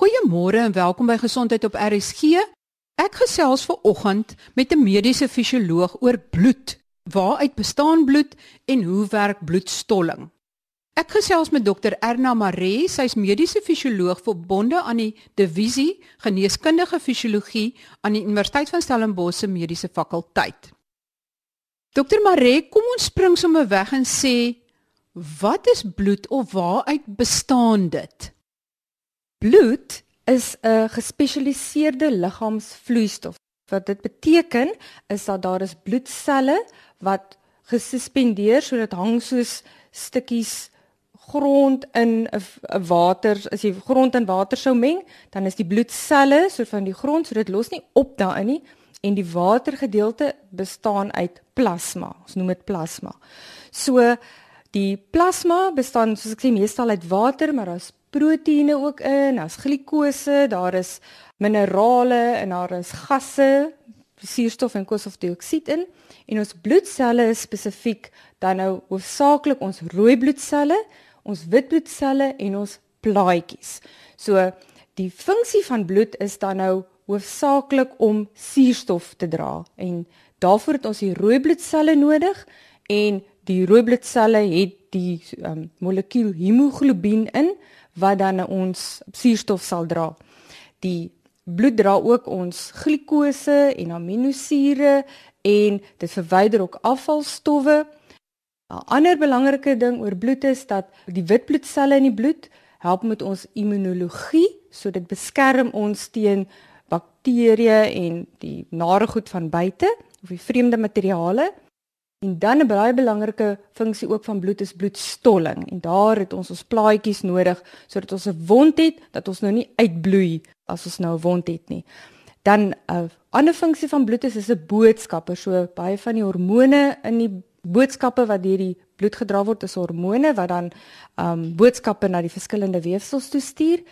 Goeiemôre en welkom by Gesondheid op RSG. Ek gesels ver oggend met 'n mediese fisioloog oor bloed. Waaruit bestaan bloed en hoe werk bloedstolling? Ek gesels met dokter Erna Maree, sy's mediese fisioloog verbonde aan die divisie geneeskundige fisiologie aan die Universiteit van Stellenbosch se mediese fakulteit. Dokter Maree, kom ons spring sommer weg en sê wat is bloed of waaruit bestaan dit? Bloed is 'n gespesialiseerde liggaamsvloeistof. Wat dit beteken is dat daar is bloedselle wat gesuspendeer sodat hang soos stukkies grond in 'n water as jy grond en water sou meng, dan is die bloedselle so van die grond, so dit los nie op daarin nie en die watergedeelte bestaan uit plasma. Ons noem dit plasma. So die plasma bestaan soos ek sê meestal uit water, maar daar's proteïene ook in, daar's glikose, daar is minerale en daar is gasse, suurstof en koolstofdioksied in. En ons bloedselle is spesifiek dan nou hoofsaaklik ons rooi bloedselle, ons wit bloedselle en ons plaatjies. So die funksie van bloed is dan nou hoofsaaklik om suurstof te dra en daarvoor het ons die rooi bloedselle nodig en die rooi bloedselle het die um, molekuul hemoglobien in wat dan ons suurstof sal dra. Die bloed dra ook ons glikose en aminosure en dit verwyder ook afvalstowwe. 'n Ander belangrike ding oor bloed is dat die wit bloedselle in die bloed help met ons immunologie, so dit beskerm ons teen bakterieë en die nare goed van buite of die vreemde materiale. En dan 'n baie belangrike funksie ook van bloed is bloedstolling en daar het ons ons plaatjies nodig sodat ons 'n wond het dat ons nou nie uitbloei as ons nou 'n wond het nie. Dan 'n ander funksie van bloed is is 'n boodskapper. So baie van die hormone in die boodskappe wat deur die bloed gedra word is hormone wat dan um boodskappe na die verskillende weefsels toestuur.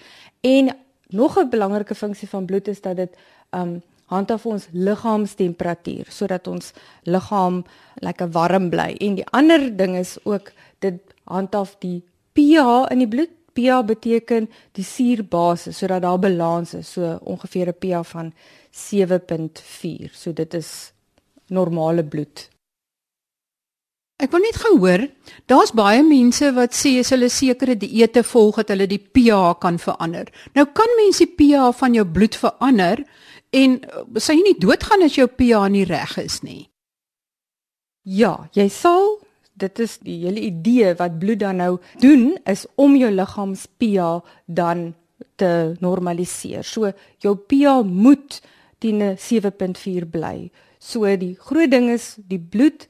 En nog 'n belangrike funksie van bloed is dat dit um handhaaf ons liggaamstemperatuur sodat ons liggaam lekker warm bly. En die ander ding is ook dit handhaaf die pH in die bloed. pH beteken die suurbasis sodat daar balans is, so ongeveer 'n pH van 7.4. So dit is normale bloed. Ek wil net gehoor, daar's baie mense wat sê as hulle sekere dieete volg dat hulle die pH kan verander. Nou kan mense die pH van jou bloed verander En uh, sê jy nie doodgaan as jou pH nie reg is nie. Ja, jy sal dit is die hele idee wat bloed dan nou doen is om jou liggaam se pH dan te normaliseer. So jou pH moet teen 7.4 bly. So die groot ding is die bloed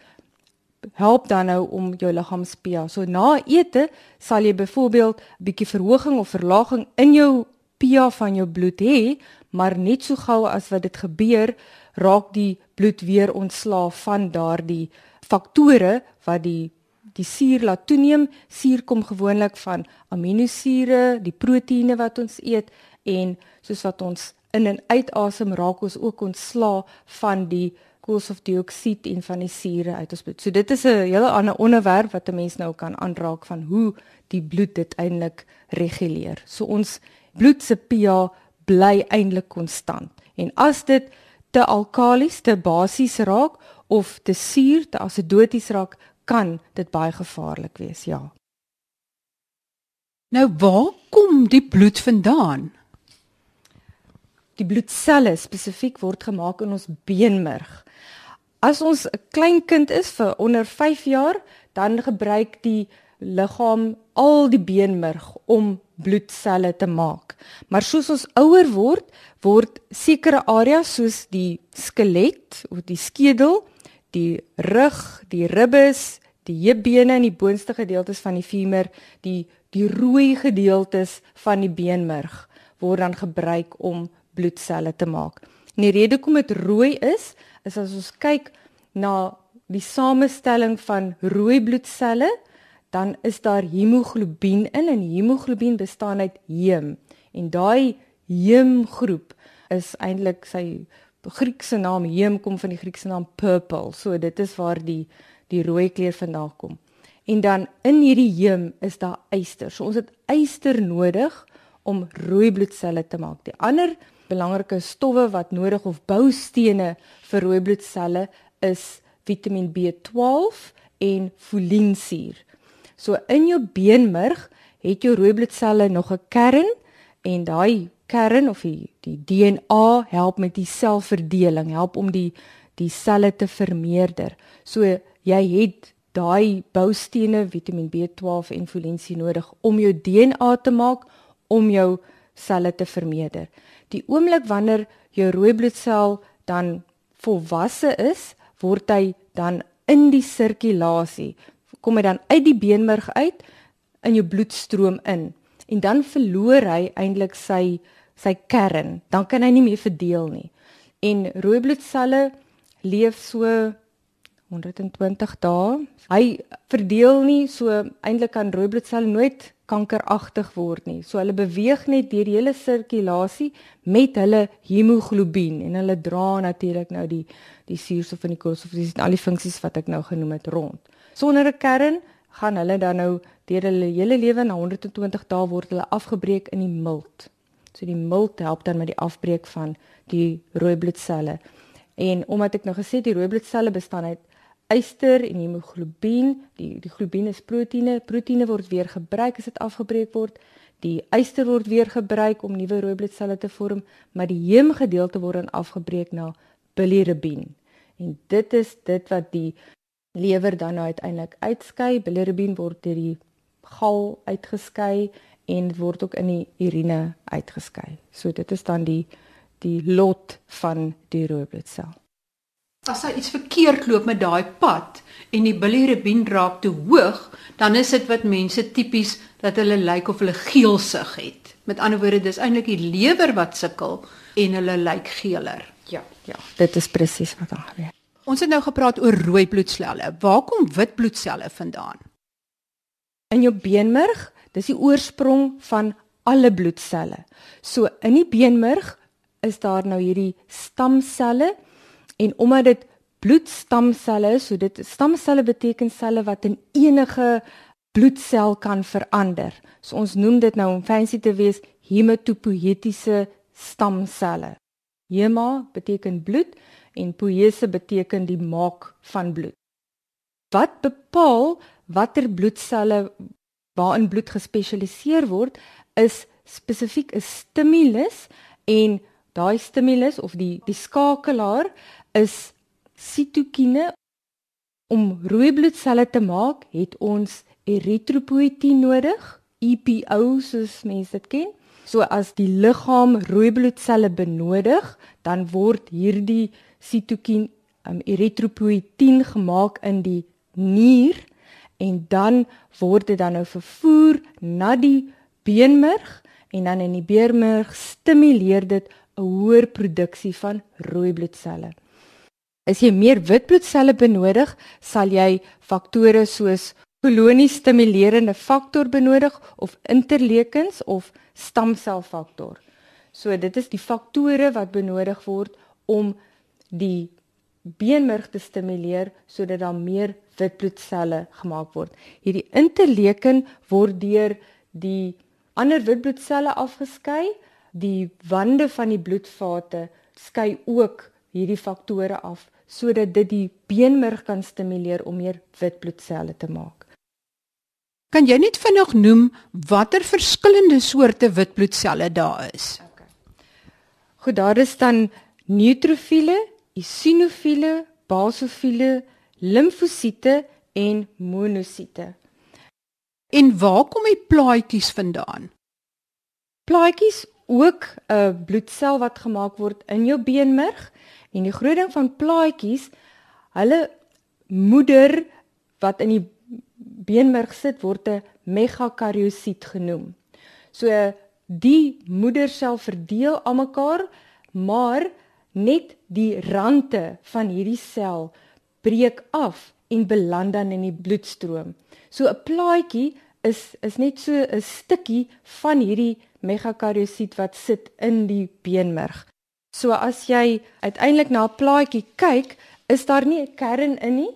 help dan nou om jou liggaam se pH. So na ete sal jy byvoorbeeld 'n bietjie verhoging of verlaging in jou pH van jou bloed hê, maar net so gou as wat dit gebeur, raak die bloed weer ontslaaf van daardie faktore wat die die suur laat toeneem. Suur kom gewoonlik van aminosure, die proteïene wat ons eet en soos wat ons in en uitasem raak ons ook ontslaaf van die koolstofdioksied en van die sure uit ons bloed. So dit is 'n hele ander onderwerp wat 'n mens nou kan aanraak van hoe die bloed dit eintlik reguleer. So ons bloed se pH bly eintlik konstant. En as dit te alkalies, te basies raak of te suur, te asidoties raak, kan dit baie gevaarlik wees, ja. Nou waar kom die bloed vandaan? Die bloedselle spesifiek word gemaak in ons beenmerg. As ons 'n klein kind is vir onder 5 jaar, dan gebruik die liggaam al die beenmerg om bloedselle te maak. Maar soos ons ouer word, word sekere areas soos die skelet of die skedel, die rug, die ribbes, die heupbene en die boonste gedeeltes van die femur, die die rooi gedeeltes van die beenmerg word dan gebruik om bloedselle te maak. En die rede hoekom dit rooi is, is as ons kyk na die samestelling van rooi bloedselle, dan is daar hemoglobien in en hemoglobien bestaan uit heem en daai heemgroep is eintlik sy Griekse naam heem kom van die Griekse naam purple so dit is waar die die rooi kleur vandaan kom en dan in hierdie heem is daar yster so ons het yster nodig om rooi bloedselle te maak. Die ander belangrike stowwe wat nodig of boustene vir rooi bloedselle is Vitamiin B12 en folinsuur. So in jou beenmerg het jou rooi bloedselle nog 'n kern en daai kern of die, die DNA help met die selverdeling, help om die die selle te vermeerder. So jy het daai boustene Vitamiin B12 en folinsuur nodig om jou DNA te maak om jou selle te vermeerder. Die oomblik wanneer jou rooi bloedsel dan volwasse is, word hy dan in die sirkulasie kom hy dan uit die beenmerg uit in jou bloedstroom in. En dan verloor hy eintlik sy sy kern. Dan kan hy nie meer verdeel nie. En rooi bloedselle leef so 120 dae. Hy verdeel nie so eintlik kan rooi bloedselle nooit kankeragtig word nie. So hulle beweeg net deur die hele sirkulasie met hulle hemoglobien. En hulle dra natuurlik nou die die suurstof en die koolstof, dis al die funksies wat ek nou genoem het rond. Sonder 'n kern gaan hulle dan nou deur hulle hele lewe na 120 dae word hulle afgebreek in die milt. So die milt help dan met die afbreek van die rooi bloedselle. En omdat ek nou gesê die rooi bloedselle bestaan uit yster en hemoglobien. Die die globien is proteïene. Proteïene word weer gebruik as dit afgebreek word. Die yster word weer gebruik om nuwe rooi bloedselle te vorm, maar die heemgedeelte word dan afgebreek na bilirubin. En dit is dit wat die lewer dan nou uiteindelik uitskei. Bilirubin word deur die gal uitgeskei en word ook in die urine uitgeskei. So dit is dan die die lot van die rooi bloedsel as daar iets verkeerd loop met daai pad en die bilirubin raak te hoog, dan is dit wat mense tipies dat hulle lyk of hulle geelsig het. Met ander woorde, dis eintlik die lewer wat sukkel en hulle lyk geeler. Ja, ja, dit is presies wat daar gebeur. Ons het nou gepraat oor rooi bloedselle. Waar kom wit bloedselle vandaan? In jou beenmerg, dis die oorsprong van alle bloedselle. So in die beenmerg is daar nou hierdie stamselle En omdat dit bloedstamselle is, so dit stamselle beteken selle wat in enige bloedsel kan verander. So ons noem dit nou om fancy te wees hematopoietiese stamselle. Hema beteken bloed en poiese beteken die maak van bloed. Wat bepaal watter bloedselle waarin bloed gespesialiseer word is spesifiek 'n stimulus en daai stimulus of die die skakelaar is sitokine om rooi bloedselle te maak, het ons eritropoietin nodig, EPO soos mense dit ken. So as die liggaam rooi bloedselle benodig, dan word hierdie sitokin um, eritropoietin gemaak in die nier en dan word dit dan nou vervoer na die beenmerg en dan in die beenmerg stimuleer dit 'n hoër produksie van rooi bloedselle. As jy meer wit bloedselle benodig, sal jy faktore soos koloniestimulerende faktor benodig of interleukens of stamselfaktor. So dit is die faktore wat benodig word om die beenmerg te stimuleer sodat daar meer wit bloedselle gemaak word. Hierdie interleuken word deur die ander wit bloedselle afgeskei. Die wande van die bloedvate skei ook hierdie faktore af sodat dit die beenmerg kan stimuleer om meer wit bloedselle te maak. Kan jy net vinnig noem watter verskillende soorte wit bloedselle daar is? Okay. Goed, daar is dan neutrofiele, eosinofiele, basofiele, limfosiete en monosiete. En waar kom die plaatjies vandaan? Plaatjies ook 'n bloedsel wat gemaak word in jou beenmerg En die groot ding van plaatjies, hulle moeder wat in die beenmerg sit word 'n megakariosiet genoem. So die moedersel verdeel almekaar, maar net die rande van hierdie sel breek af en beland dan in die bloedstroom. So 'n plaatjie is is net so 'n stukkie van hierdie megakariosiet wat sit in die beenmerg. So as jy uiteindelik na 'n plaatjie kyk, is daar nie 'n kern in nie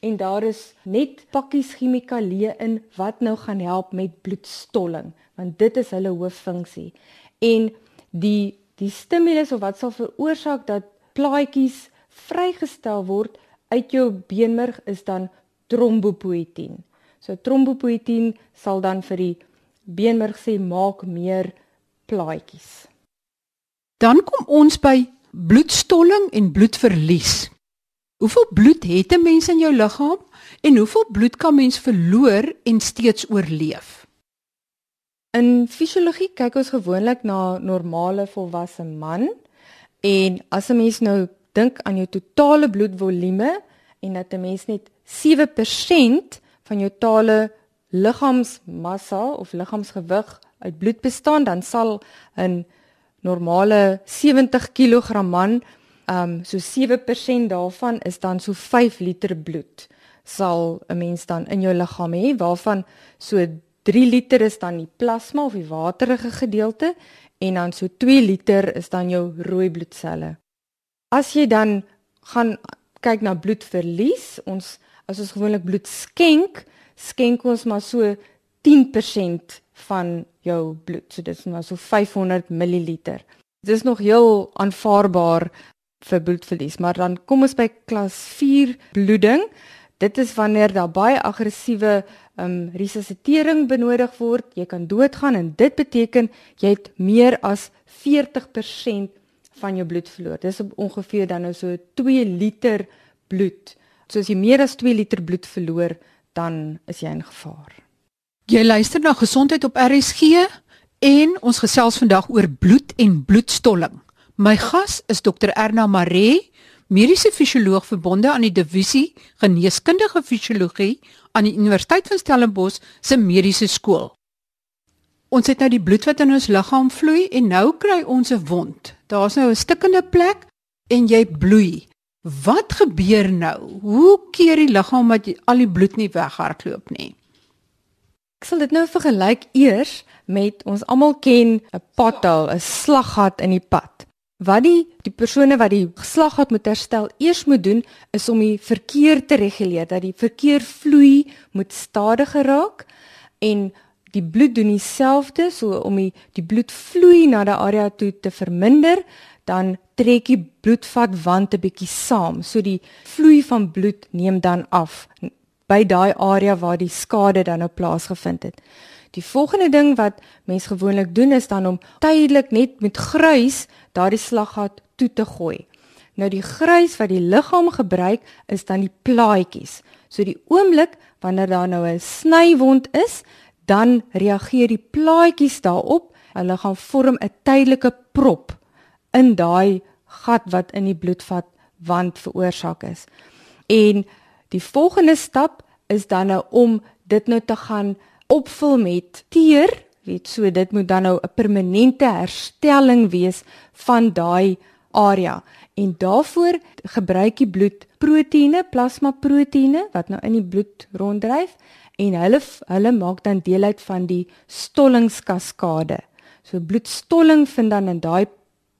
en daar is net pakkies chemikalieë in wat nou gaan help met bloedstolling, want dit is hulle hooffunksie. En die die stimulus of wat sal veroorsaak dat plaatjies vrygestel word uit jou beenmerg is dan trombopoetin. So trombopoetin sal dan vir die beenmerg sê maak meer plaatjies. Dan kom ons by bloedstolling en bloedverlies. Hoeveel bloed het 'n mens in jou liggaam en hoeveel bloed kan mens verloor en steeds oorleef? In fisiologie kyk ons gewoonlik na normale volwasse man en as 'n mens nou dink aan jou totale bloedvolume en dat 'n mens net 7% van jou totale liggaamsmassa of liggaamsgewig uit bloed bestaan, dan sal 'n normale 70 kg man, ehm um, so 7% daarvan is dan so 5 liter bloed sal 'n mens dan in jou liggaam hê waarvan so 3 liter is dan die plasma of die waterige gedeelte en dan so 2 liter is dan jou rooi bloedselle. As jy dan gaan kyk na bloedverlies, ons as ons gewoonlik bloed skenk, skenk ons maar so 10% van jou bloed. So dit is maar so 500 ml. Dit is nog heel aanvaarbaar vir bloedverlies, maar dan kom ons by klas 4 bloeding. Dit is wanneer daar baie aggressiewe um resuscitering benodig word, jy kan doodgaan en dit beteken jy het meer as 40% van jou bloed verloor. Dis ongeveer dan nou so 2 liter bloed. So as jy meer as 2 liter bloed verloor, dan is jy in gevaar. Jy luister na Gesondheid op RSG en ons gesels vandag oor bloed en bloedstolling. My gas is Dr Erna Maree, mediese fisioloog verbonde aan die divisie geneeskundige fisiologie aan die Universiteit van Stellenbosch se mediese skool. Ons het nou die bloed wat in ons liggaam vloei en nou kry ons 'n wond. Daar's nou 'n stikkende plek en jy bloei. Wat gebeur nou? Hoe keer die liggaam dat al die bloed nie weghardloop nie? Ek sal dit nou vergelyk eers met ons almal ken 'n pothole, 'n slaggat in die pad. Wat die die persone wat die slaggat moet herstel eers moet doen is om die verkeer te reguleer dat die verkeer vloei moet stadiger raak en die bloed doen dieselfde so om die die bloedvloei na die area toe te verminder dan trek die bloedvat wand 'n bietjie saam so die vloei van bloed neem dan af by daai area waar die skade dan nou plaasgevind het. Die volgende ding wat mense gewoonlik doen is dan om tydelik net met gruis daardie slaggat toe te gooi. Nou die gruis wat die liggaam gebruik is dan die plaatjies. So die oomblik wanneer daar nou 'n snywond is, dan reageer die plaatjies daarop. Hulle gaan vorm 'n tydelike prop in daai gat wat in die bloedvat wand veroorsaak is. En Die volgende stap is dan nou om dit nou te gaan opvul met teer, weet so dit moet dan nou 'n permanente herstelling wees van daai area. En daarvoor gebruik die bloed proteïene, plasma proteïene wat nou in die bloed ronddryf en hulle hulle maak dan deel uit van die stollingskaskade. So bloedstolling vind dan in daai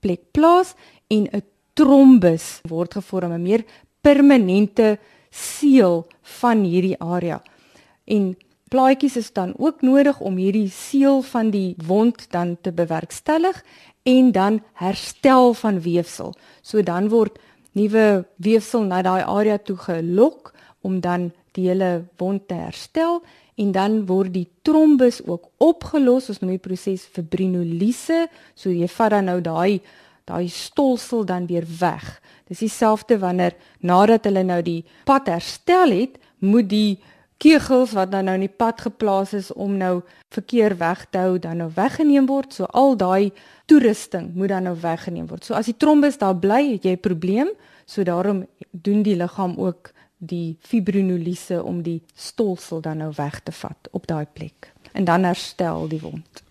plek plaas en 'n trombus word gevorm, 'n meer permanente seël van hierdie area. En plaatjies is dan ook nodig om hierdie seël van die wond dan te bewerkstellig en dan herstel van weefsel. So dan word nuwe weefsel na daai area toe gelok om dan die hele wond te herstel en dan word die trombus ook opgelos. Ons noem die proses fibrinolise. So jy vat dan nou daai daai stolsel dan weer weg. Dis dieselfde wanneer nadat hulle nou die pad herstel het, moet die kegels wat dan nou in die pad geplaas is om nou verkeer weg te hou dan nou weggeneem word. So al daai toerusting moet dan nou weggeneem word. So as die trombus daar bly, het jy 'n probleem. So daarom doen die liggaam ook die fibrinolise om die stolsel dan nou weg te vat op daai plek en dan herstel die wond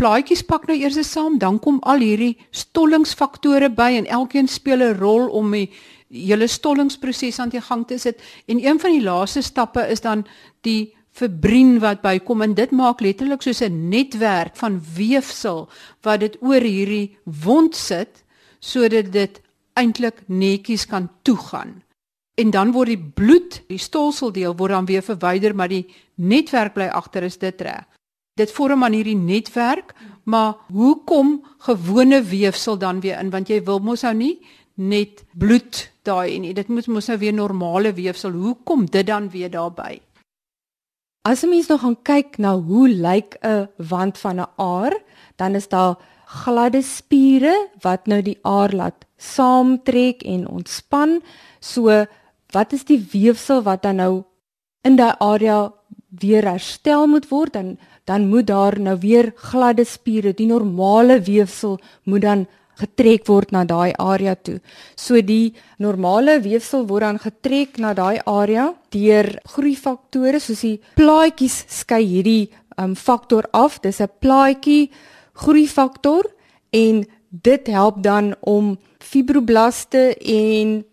plaatjies pak nou eers saam, dan kom al hierdie stollingsfaktore by en elkeen speel 'n rol om die hele stollingsproses aan die gang te sit. En een van die laaste stappe is dan die fibrin wat bykom en dit maak letterlik soos 'n netwerk van weefsel wat dit oor hierdie wond sit sodat dit eintlik netjies kan toegaan. En dan word die bloed, die stolseldeel word dan weer verwyder, maar die netwerk bly agter is dit reg. Dit vorm aan hierdie netwerk, maar hoekom gewone weefsel dan weer in want jy wil mos nou nie net bloed daai nie. Dit moet mos nou weer normale weefsel. Hoekom dit dan weer daarbey? As 'n mens nou gaan kyk na hoe lyk 'n wand van 'n aar, dan is daar gladde spiere wat nou die aar laat saamtrek en ontspan. So wat is die weefsel wat dan nou in daai area weer herstel moet word dan dan moet daar nou weer gladde spiere, die normale weefsel moet dan getrek word na daai area toe. So die normale weefsel word dan getrek na daai area deur groeifaktore soos die plaatjies skei hierdie um, faktor af. Dis 'n plaatjie groeifaktor en dit help dan om fibroblaste en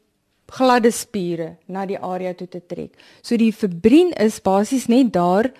gladde spiere na die area toe te trek. So die fibrien is basies net daar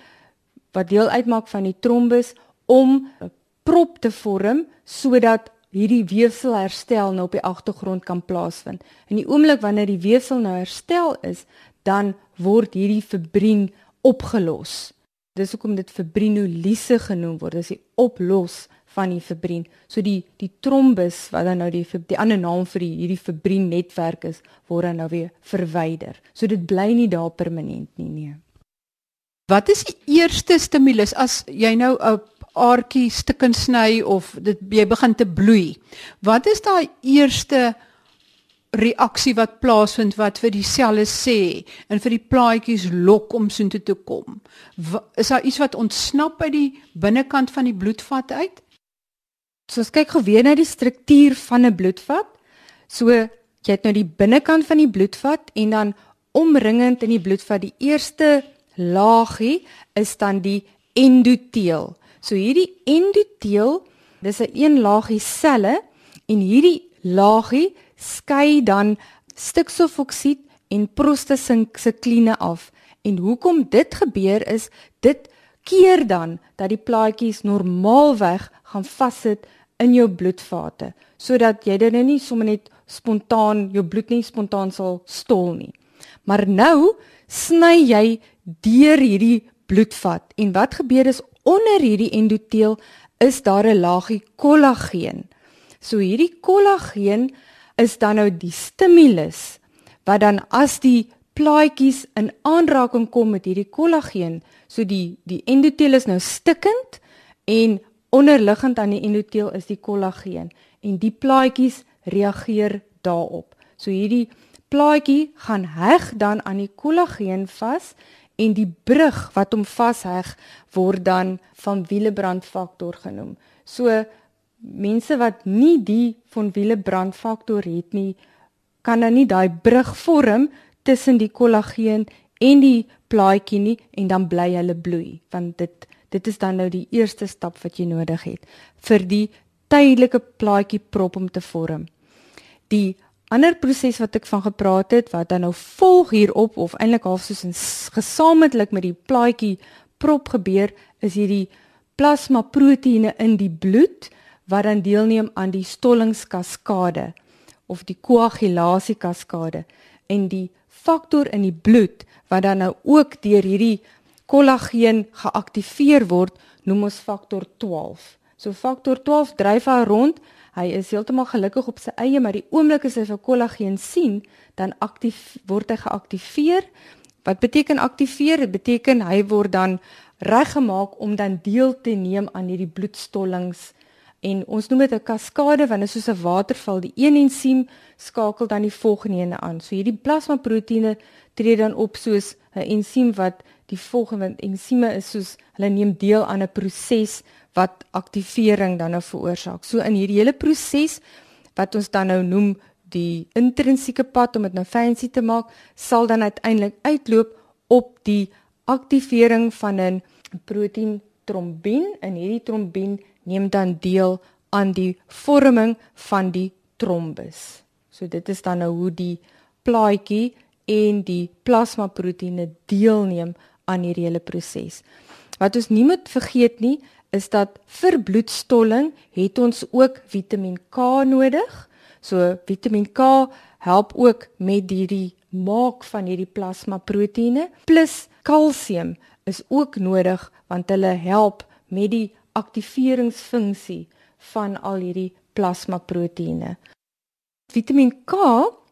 wat deel uitmaak van die trombus om 'n prop te vorm sodat hierdie weefsel herstel nou op die agtergrond kan plaasvind. In die oomblik wanneer die weefsel nou herstel is, dan word hierdie fibrien opgelos. Dis hoekom dit fibrinolise genoem word. Dis die oplos van die fibrien. So die die trombus wat dan nou die die ander naam vir die hierdie fibrien netwerk is, word dan nou weer verwyder. So dit bly nie daar permanent nie nee. Wat is die eerste stimulus as jy nou 'n aardjie stukken sny of dit jy begin te bloei? Wat is daai eerste reaksie wat plaasvind wat vir die selle sê en vir die plaatjies lok om soontoe te kom. Is daar iets wat ontsnap uit die binnekant van die bloedvat uit? So ons kyk gou weer na die struktuur van 'n bloedvat. So jy het nou die binnekant van die bloedvat en dan omringend in die bloedvat die eerste laagie is dan die endoteel. So hierdie endoteel, dis 'n een laagie selle en hierdie laagie skei dan stikstofoksied en prostasikline af. En hoekom dit gebeur is dit keer dan dat die plaatjies normaalweg gaan vassit in jou bloedvate sodat jy dit nou nie sommer net spontaan jou bloed nie spontaan sal stol nie. Maar nou sny jy deur hierdie bloedvat en wat gebeur is onder hierdie endoteel is daar 'n laagie kollageen. So hierdie kollageen is dan nou die stimulus wat dan as die plaatjies in aanraking kom met hierdie kollageen, so die die endoteel is nou stikkend en Onderliggend aan die endoteel is die kollageen en die plaatjies reageer daarop. So hierdie plaatjie gaan heg dan aan die kollageen vas en die brug wat hom vasheg word dan van Willebrand faktor genoem. So mense wat nie die van Willebrand faktor het nie, kan dan nie daai brug vorm tussen die kollageen en die plaatjie nie en dan bly hulle bloei want dit Dit is dan nou die eerste stap wat jy nodig het vir die tydelike plaatjie prop om te vorm. Die ander proses wat ek van gepraat het wat dan nou volg hierop of eintlik half soos 'n gesamentlik met die plaatjie prop gebeur is hierdie plasma proteïene in die bloed wat dan deelneem aan die stollingskaskade of die koagulasie kaskade en die faktor in die bloed wat dan nou ook deur hierdie kollageen geaktiveer word, noem ons faktor 12. So faktor 12 dryf hy rond. Hy is heeltemal gelukkig op sy eie, maar die oomblik as hy vir kollageen sien, dan aktief word hy geaktiveer. Wat beteken aktiveer? Dit beteken hy word dan reggemaak om dan deel te neem aan hierdie bloedstollings en ons noem dit 'n kaskade want dit is soos 'n waterval. Die een ensiem skakel dan die volgende een aan. So hierdie plasmaproteïene tree dan op soos 'n ensiem wat die volgende ensieme is soos hulle neem deel aan 'n proses wat aktivering dan nou veroorsaak. So in hierdie hele proses wat ons dan nou noem die intrinsieke pad om dit nou fancy te maak, sal dan uiteindelik uitloop op die aktivering van 'n proteïen trombien en hierdie trombien neem dan deel aan die vorming van die trombus. So dit is dan nou hoe die plaatjie en die plasmaproteïene deelneem aan hierdie hele proses. Wat ons nie moet vergeet nie, is dat vir bloedstolling het ons ook Vitamien K nodig. So Vitamien K help ook met hierdie maak van hierdie plasmaproteïene plus kalsium is ook nodig want hulle help met die aktiveringsfunksie van al hierdie plasmaproteïene. Vitamiin K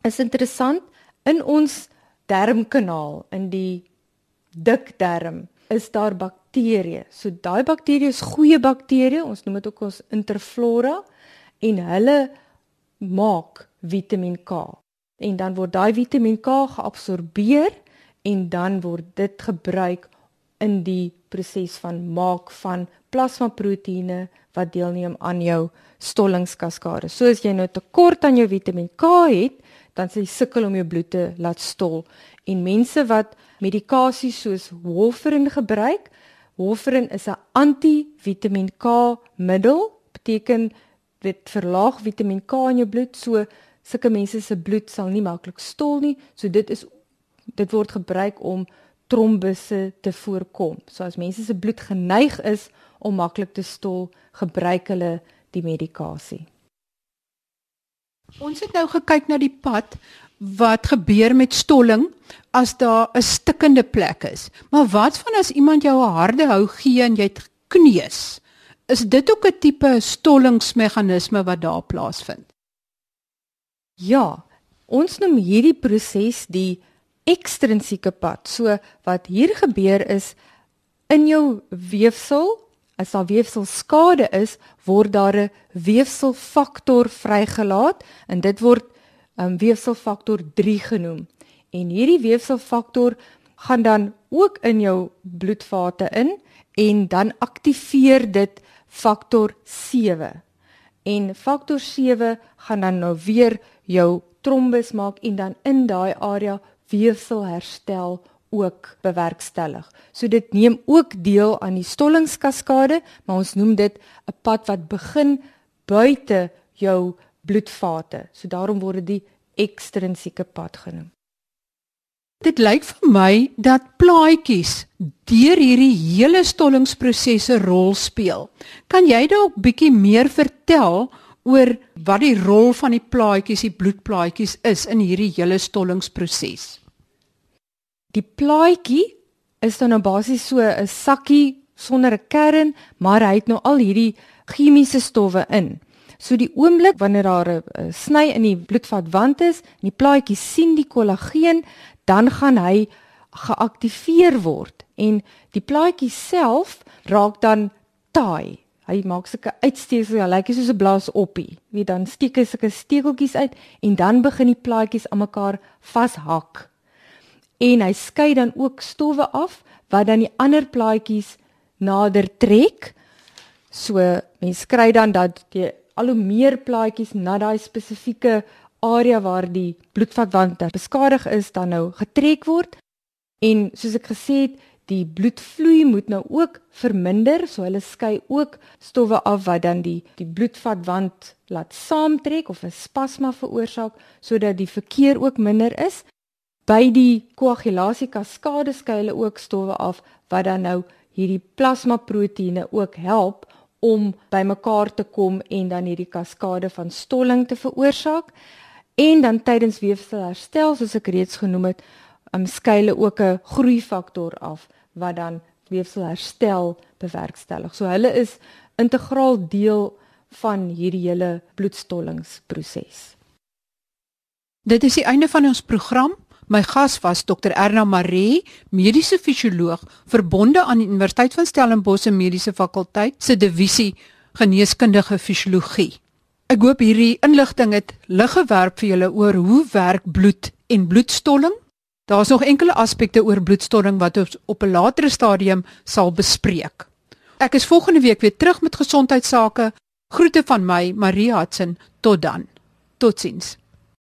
is interessant in ons darmkanaal in die dikdarm is daar bakterieë. So daai bakterieë is goeie bakterieë, ons noem dit ook ons interflora en hulle maak Vitamiin K. En dan word daai Vitamiin K geabsorbeer en dan word dit gebruik in die proses van maak van plasmaproteïene wat deelneem aan jou stollingskaskade. So as jy nou tekort aan jou Vitamiin K het, dan sal jy sukkel om jou bloed te laat stol. En mense wat medikasie soos warfarin gebruik, warfarin is 'n anti-Vitamiin K middel, beteken dit verlaag Vitamiin K in jou bloed, so sulke mense se bloed sal nie maklik stol nie. So dit is dit word gebruik om trombusse te voorkom. So as mense se bloed geneig is om maklik te stol, gebruik hulle die medikasie. Ons het nou gekyk na die pad wat gebeur met stolling as daar 'n stikkende plek is. Maar wat van as iemand jou 'n harde hou gee en jy het gekneus? Is dit ook 'n tipe stollingsmeganisme wat daar plaasvind? Ja, ons noem hierdie proses die ekstrinsieke pad. So wat hier gebeur is in jou weefsel, as daar weefselskade is, word daar 'n weefselfaktor vrygelaat en dit word um, weefselfaktor 3 genoem. En hierdie weefselfaktor gaan dan ook in jou bloedvate in en dan aktiveer dit faktor 7. En faktor 7 gaan dan nou weer jou trombus maak en dan in daai area weefselherstel ook bewerkstellig. So dit neem ook deel aan die stollingskaskade, maar ons noem dit 'n pad wat begin buite jou bloedvate. So daarom word dit die ekstrinsieke pad genoem. Dit lyk vir my dat plaatjies deur hierdie hele stollingsprosesse rol speel. Kan jy dalk bietjie meer vertel oor wat die rol van die plaatjies, die bloedplaatjies is in hierdie hele stollingsproses. Die plaatjie is dan nou basies so 'n sakkie sonder 'n kern, maar hy het nou al hierdie chemiese stowwe in. So die oomblik wanneer daar 'n sny in die bloedvatwand is, en die plaatjie sien die kollageen, dan gaan hy geaktiveer word en die plaatjie self raak dan taai Hy maak sulke uitsteeksels, hy lyk soos 'n blaasoppie. Wie dan steek hy sulke stekeltjies uit en dan begin die plaatjies aan mekaar vashak. En hy skei dan ook stowwe af wat dan die ander plaatjies nader trek. So mense kry dan dat jy al hoe meer plaatjies na daai spesifieke area waar die bloedvatwand beskadig is dan nou getrek word. En soos ek gesê het, die bloedvloei moet nou ook verminder, so hulle skei ook stowwe af wat dan die die bloedvatwand laat saamtrek of 'n spasma veroorsaak sodat die verkeer ook minder is. By die koagulasie kaskade skei hulle ook stowwe af wat dan nou hierdie plasmaproteïene ook help om bymekaar te kom en dan hierdie kaskade van stolling te veroorsaak. En dan tydens weefselherstel soos ek reeds genoem het, um, skei hulle ook 'n groeifaktor af wat dan weefselherstel bewerkstellig. So hulle is integraal deel van hierdie hele bloedstollingsproses. Dit is die einde van ons program. My gas was Dr Erna Maree, mediese fisioloog verbonde aan die Universiteit van Stellenbosch se Mediese Fakulteit se divisie geneeskundige fisiologie. Ek hoop hierdie inligting het lig gewerp vir julle oor hoe werk bloed en bloedstolling Daar's nog enkele aspekte oor bloedstolling wat ons op 'n latere stadium sal bespreek. Ek is volgende week weer terug met gesondheidsake. Groete van my, Marie Hudson. Tot dan. Totsiens.